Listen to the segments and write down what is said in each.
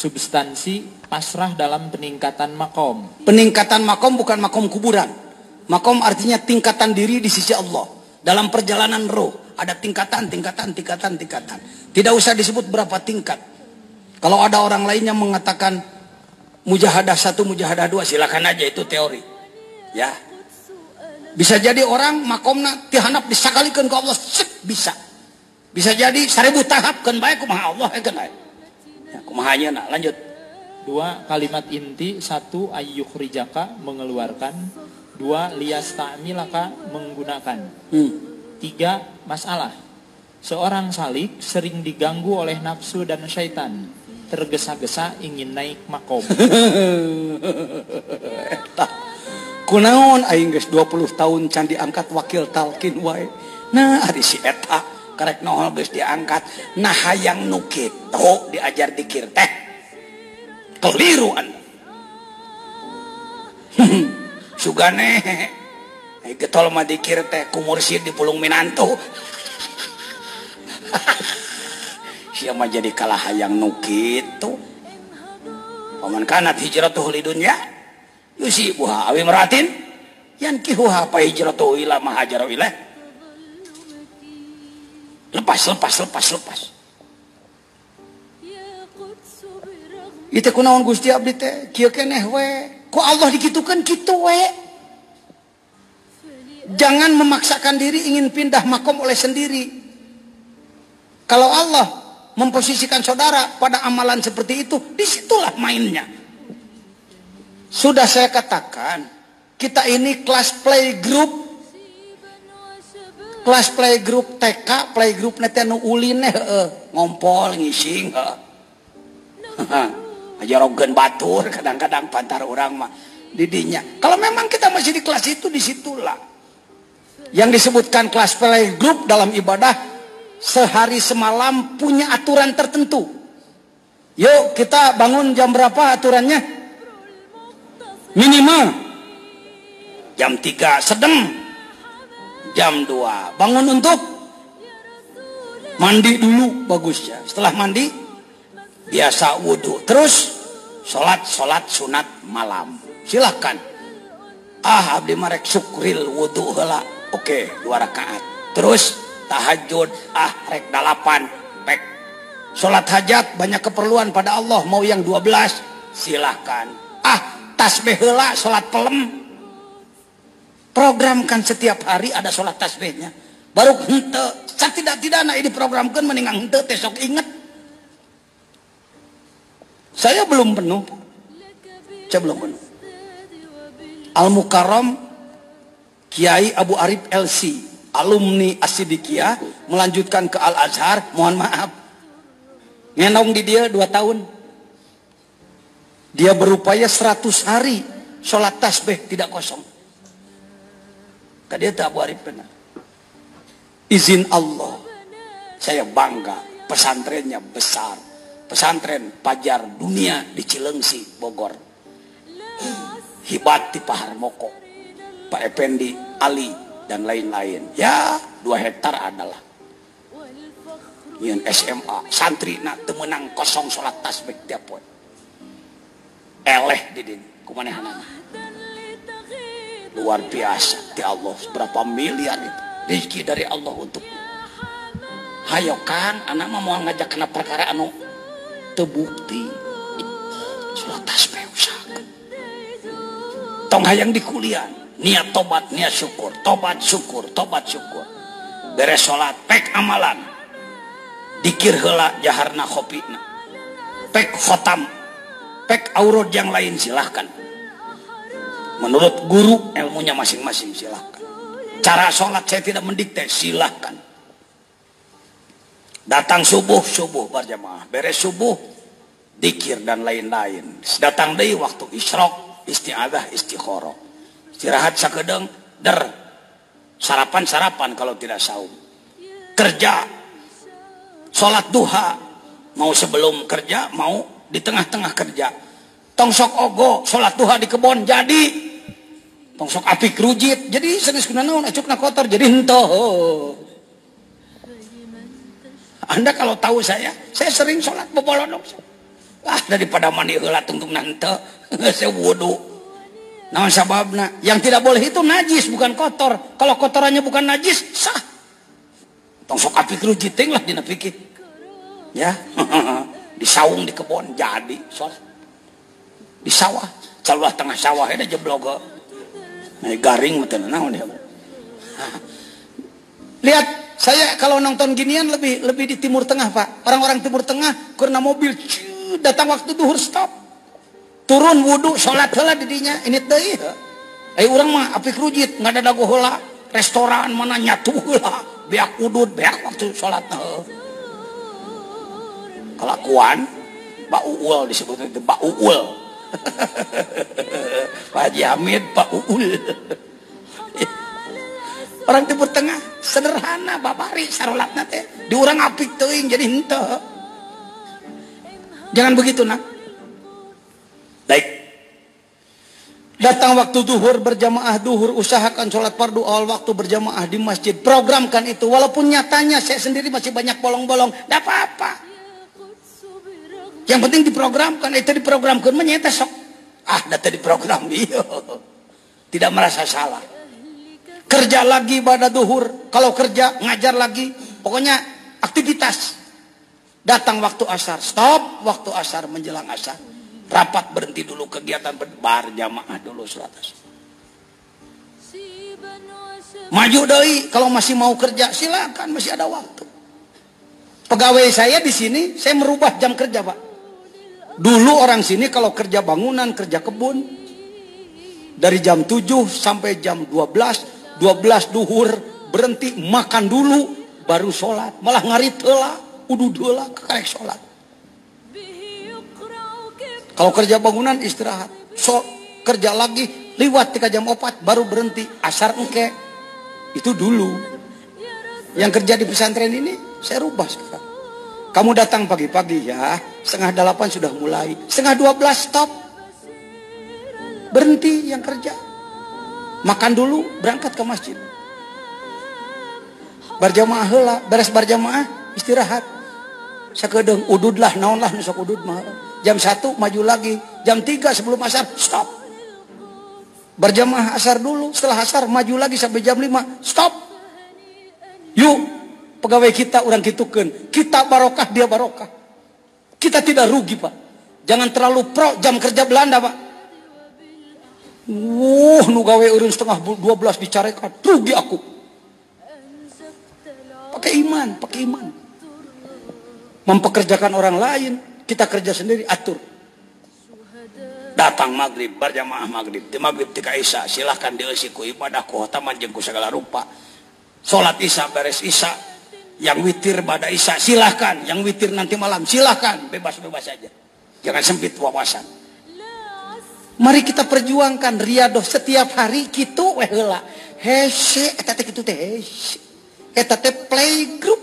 Substansi pasrah dalam peningkatan makom. Peningkatan makom bukan makom kuburan. Makom artinya tingkatan diri di sisi Allah. Dalam perjalanan roh ada tingkatan, tingkatan, tingkatan, tingkatan. Tidak usah disebut berapa tingkat. Kalau ada orang lainnya mengatakan mujahadah satu, mujahadah dua, silakan aja itu teori. Ya, bisa jadi orang makomna tihanap disakalikan ke Allah, bisa. Bisa jadi seribu tahap kan baik kumaha Allah kan baik. Ya, kumahanya nak lanjut. Dua kalimat inti, satu ayyuk rijaka mengeluarkan, dua lias ta'milaka menggunakan. Hmm. Tiga masalah. Seorang salik sering diganggu oleh nafsu dan syaitan. Tergesa-gesa ingin naik makom. Kunaon aing geus 20 tahun can diangkat wakil talkin wae. Nah, ari si eta karek nohol geus diangkat. Nah, hayang nu kitu diajar dikir teh. Keliru anda. Sugane. Getol mah dikir teh ku mursyid di Pulung Minantu. Sia mah jadi kalah hayang nu kitu. Paman kanat hijratuh li dunya yusibuha awi meratin yan kihuha pa hijratu ila mahajar ilaih lepas lepas lepas lepas. Itu kunaon Gusti abdi teh? Kieu keneh we? Ku Allah dikitukan kitu we. Jangan memaksakan diri ingin pindah makom oleh sendiri. Kalau Allah memposisikan saudara pada amalan seperti itu di situlah mainnya. Sudah saya katakan, kita ini kelas playgroup. Kelas playgroup TK, playgroup nanti anu ulin ngompol ngising. Aja rogen batur kadang-kadang pantar orang mah didinya. Kalau memang kita masih di kelas itu di situlah. Yang disebutkan kelas playgroup dalam ibadah sehari semalam punya aturan tertentu. Yuk kita bangun jam berapa aturannya? minimal jam 3 sedang jam 2 bangun untuk mandi dulu bagus ya setelah mandi biasa wudhu. Terus sholat sholat sunat malam. Silahkan ah abdi marek sukril wudhu hela oke dua rakaat. Terus tahajud. Ah rek dalapan. Pek. Sholat hajat banyak keperluan pada Allah. Mau yang 12 silahkan ah tasbih heula salat pelem programkan setiap hari ada sholat tasbihnya. Baru hente tidak tidak nah ini programkan meninggal hente besok ingat. Saya belum penuh saya belum penuh. Al Mukarram Kiai Abu Arif LC alumni Asidikia melanjutkan ke Al Azhar mohon maaf. Ngenong di dia dua tahun. Dia berupaya 100 hari sholat tasbih tidak kosong. Arif benar. Izin Allah. Saya bangga. Pesantrennya besar. Pesantren Pajar Dunia di Cilengsi, Bogor. Hibat di Paharmoko. Pak Effendi, Ali, dan lain-lain. Ya, dua hektar adalah. Yang SMA, santri nak temenang kosong sholat tasbih tiap poin eleh didin kumanehanana luar biasa. Di Allah berapa miliar itu. Rezeki dari Allah untuk. Hayo kang anak mau ngajak kena perkara anu terbukti. Surat tasbih usahakan tong hayang di kuliah. Niat tobat niat syukur. Tobat syukur tobat syukur. Beres sholat pek amalan. Dikir hela jaharna kopina pek khotam. Pek aurat yang lain silahkan menurut guru ilmunya masing-masing silahkan. Cara sholat saya tidak mendikte silahkan. Datang subuh subuh berjamaah beres subuh dikir dan lain-lain. Datang dari waktu isyrok istiadah istiqoroh istirahat sakedeng der. Sarapan sarapan kalau tidak saum. Kerja. Sholat duha. Mau sebelum kerja mau di tengah-tengah kerja. Tongsok ogo sholat duha di kebon jadi tongsok api kerujit jadi serius kena naon acukna kotor jadi ento anda kalau tahu saya saya sering sholat bobolon ah daripada mandi heula tungtung nante saya wudhu namun sababna? Yang tidak boleh itu najis bukan kotor. Kalau kotorannya bukan najis sah. Tong sok api kerujiting lah dina pikir. Ya disaung di kebun jadi soal di sawah calulah tengah sawah ada jeblok nah, garing betul. Naon dia lihat saya kalau nonton ginian lebih lebih di timur tengah pak. Orang-orang timur tengah karena mobil datang waktu duhur stop. Turun wudhu sholat heula didinya ini teh eh orang mah api kerujit nggak ada dagu heula restoran mana nyatu heula beak udut beak waktu sholat nah. kelakuan Pak Uul disebut itu Pak Uul Pak Haji Hamid Pak Uul. Orang timur tengah sederhana babari sarolatna teh. Di orang apik teuing jadi henteu. Jangan begitu nak. Baik. Datang waktu duhur berjamaah duhur usahakan sholat fardu awal waktu berjamaah di masjid. Programkan itu walaupun nyatanya saya sendiri masih banyak bolong-bolong. Tidak apa-apa yang penting diprogramkan. Itu diprogramkan menyeta sok. Ah data diprogram iya tidak merasa salah. Kerja lagi pada duhur. Kalau kerja ngajar lagi. Pokoknya aktivitas. Datang waktu asar. Stop waktu asar menjelang asar. Rapat berhenti dulu kegiatan bar jamaah dulu seratus maju doi. Kalau masih mau kerja silakan. Masih ada waktu. Pegawai saya di sini saya merubah jam kerja pak dulu orang sini kalau kerja bangunan kerja kebun dari jam 7 sampai jam 12 12 duhur berhenti makan dulu baru sholat. Malah ngarit telah udu dula karek sholat. Kalau kerja bangunan istirahat. So kerja lagi lewat tiga jam opat baru berhenti asar engke. Itu dulu. Yang kerja di pesantren ini saya rubah sekarang kamu datang pagi-pagi ya. Setengah delapan sudah mulai. Setengah dua belas stop. Berhenti yang kerja. Makan dulu berangkat ke masjid. Berjamaah lah beres berjamaah istirahat. Sakedeng udud lah naon lah nusok udud mah. Jam satu maju lagi jam tiga sebelum asar stop. Berjamaah asar dulu setelah asar maju lagi sampai jam lima stop. Yuk pegawai kita orang kitukan kita barokah dia barokah kita tidak rugi pak jangan terlalu pro jam kerja Belanda pak Wuh, nu gawe urun setengah 12 dicarekan. Rugi aku. Pakai iman, pakai iman. Mempekerjakan orang lain, kita kerja sendiri, atur. Datang maghrib, berjamaah maghrib. Di maghrib tika isya, silahkan diisi ku ibadah ku taman ku segala rupa. Sholat isya, beres isya. Yang witir pada isya, silahkan. Yang witir nanti malam, silahkan. Bebas-bebas saja. Jangan sempit wawasan Mari kita perjuangkan riadoh setiap hari gitu heula. Hese eta teh kitu teh hese. Eta teh playgroup.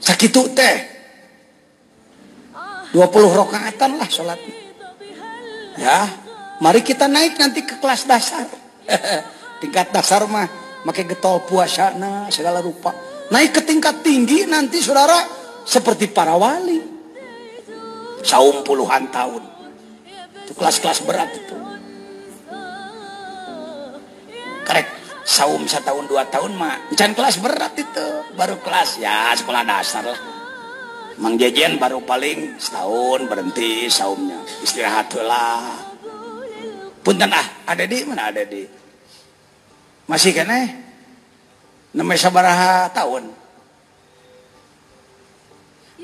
Sakitu teh. 20 rakaatan lah salat. Ya, mari kita naik nanti ke kelas dasar. tingkat dasar mah make getol puasa nah segala rupa. Naik ke tingkat tinggi nanti saudara seperti para wali. Saum puluhan tahun. Itu kelas-kelas berat itu. Karek saum setahun dua tahun mah encan kelas berat itu. Baru kelas ya sekolah dasar lah. Mang Jejen baru paling setahun berhenti saumnya. Istirahat lah punten ah ada di mana? Ada di masih kene namanya sabaraha tahun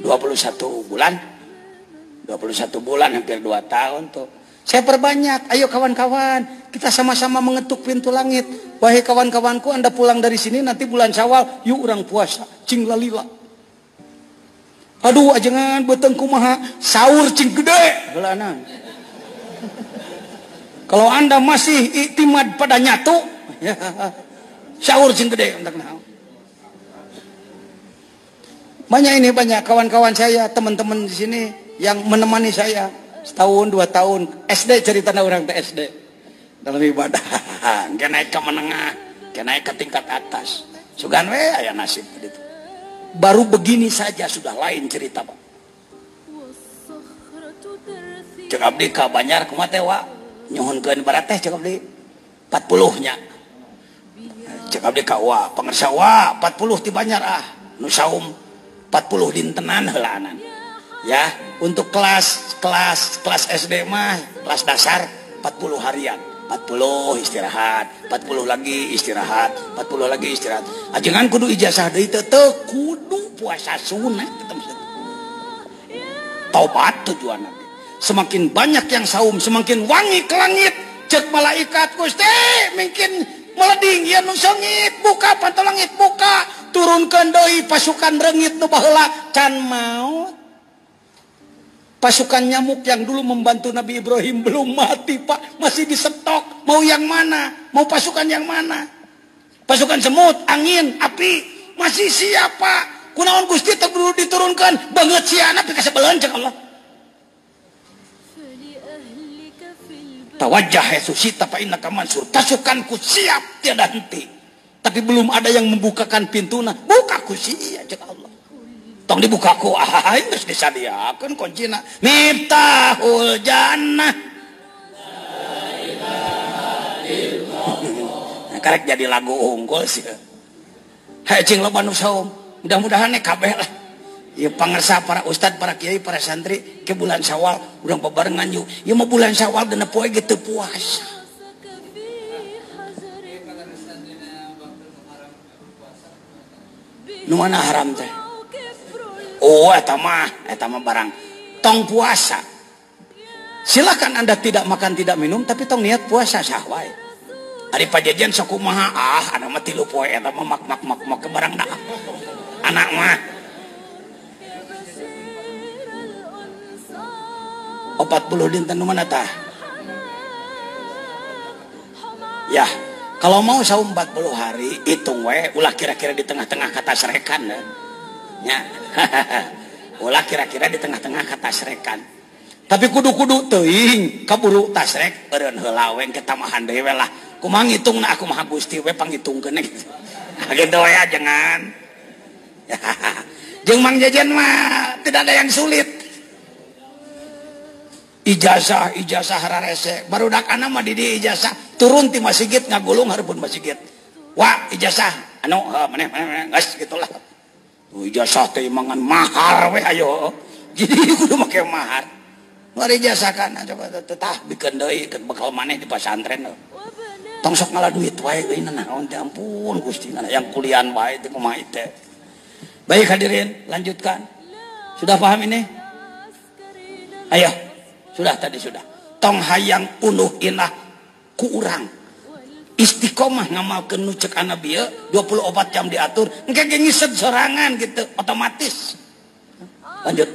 21 bulan 21 bulan hampir 2 tahun tuh. Saya perbanyak, ayo kawan-kawan, kita sama-sama mengetuk pintu langit. Wahai kawan-kawanku, Anda pulang dari sini nanti bulan Syawal, yuk orang puasa, cing lalila. Aduh, ajangan beteng kumaha, sahur cing gede. Kalau Anda masih iktimad pada nyatu, ya, sahur cing gede Banyak ini banyak kawan-kawan saya, teman-teman di sini yang menemani saya setahun dua tahun. SD cerita orang ke SD dalam ibadah. Naik ke menengah naik ke tingkat atas. Sugan we ayah nasib itu baru begini saja sudah lain cerita Pak. Cek abdi ka Banyar kumaha teh wa nyuhunkeun barat teh cek abdi 40 nya. Cek abdi ka wa pangersa wa 40 ti Banyar ah nu saum 40 dintenan heulaanan. Ya, untuk kelas kelas kelas SD mah kelas dasar 40 harian. 40 istirahat, 40 lagi istirahat, 40 lagi istirahat. Ajengan kudu ijazah deui teu kudu puasa sunat. Taubat tujuanna. Semakin banyak yang saum, semakin wangi ke langit. Cek malaikat Gusti, mungkin meleding ya nu sengit, buka pantul langit, buka. Turunkan deui pasukan rengit nu baheula can maut. Pasukan nyamuk yang dulu membantu Nabi Ibrahim belum mati, Pak. Masih disetok. Mau yang mana? Mau pasukan yang mana? Pasukan semut, angin, api. Masih siapa? Kunaon Gusti dulu diturunkan. Banget siana tapi cek Allah. Tawajah Yesusita fa innaka mansur. Pasukanku siap tiada henti. Tapi belum ada yang membukakan pintu. Nah, buka ku siap cek Allah. Tong dibuka ku ah geus disadiakeun kuncina. Miftahul jannah. Nah, karek jadi lagu unggul sih. Hei cing loba nu saum. Mudah-mudahan nih kabeh lah. Ya pangersa para ustad, para kiai, para santri ke bulan Syawal urang babarengan yuk. Ya mau bulan Syawal dina poe gitu puasa. Nu mana haram teh? Oh, eta mah, eta mah barang tong puasa. Silakan Anda tidak makan, tidak minum, tapi tong niat puasa sah wae. Ari pajajan sok kumaha ah anak mah tilu poe eta mak mak mak mak barang dah. Anak mah opat puluh dinten nu mana tah? Ya, kalau mau saum 40 hari, hitung we, ulah kira-kira di tengah-tengah kata serekan. Ya. Ya. ulah kira-kira di tengah-tengah kata serekan. Tapi kudu-kudu teuing kaburu tasrek eureun heula we ke tamahan dewe lah. Kumaha ngitungna aku mah Gusti we pangitungkeun gitu. Gitu ya jangan. Jeung Mang Jajan mah tidak ada yang sulit. Ijazah, ijazah hararese. Baru dak anak mah di ijazah turun ti masjid ngagulung hareupeun masjid. Wah, ijazah anu uh, maneh maneh geus gitulah. Oh, ijazah teh mangan mahar we ayo. Jadi kudu make mahar. Mari ijazahkan coba tetah bikin deui ke bekal maneh di pesantren. Tong sok ngalah duit wae euy naon teh ampun Gusti yang kuliah wae teh kumaha teh. Baik hadirin, lanjutkan. Sudah paham ini? Ayo, sudah tadi sudah. Tong hayang unuh inah kurang. Istiqomah ngamal kenu cek anak ya. puluh obat jam diatur. Engke gengiset sorangan gitu otomatis. Lanjut.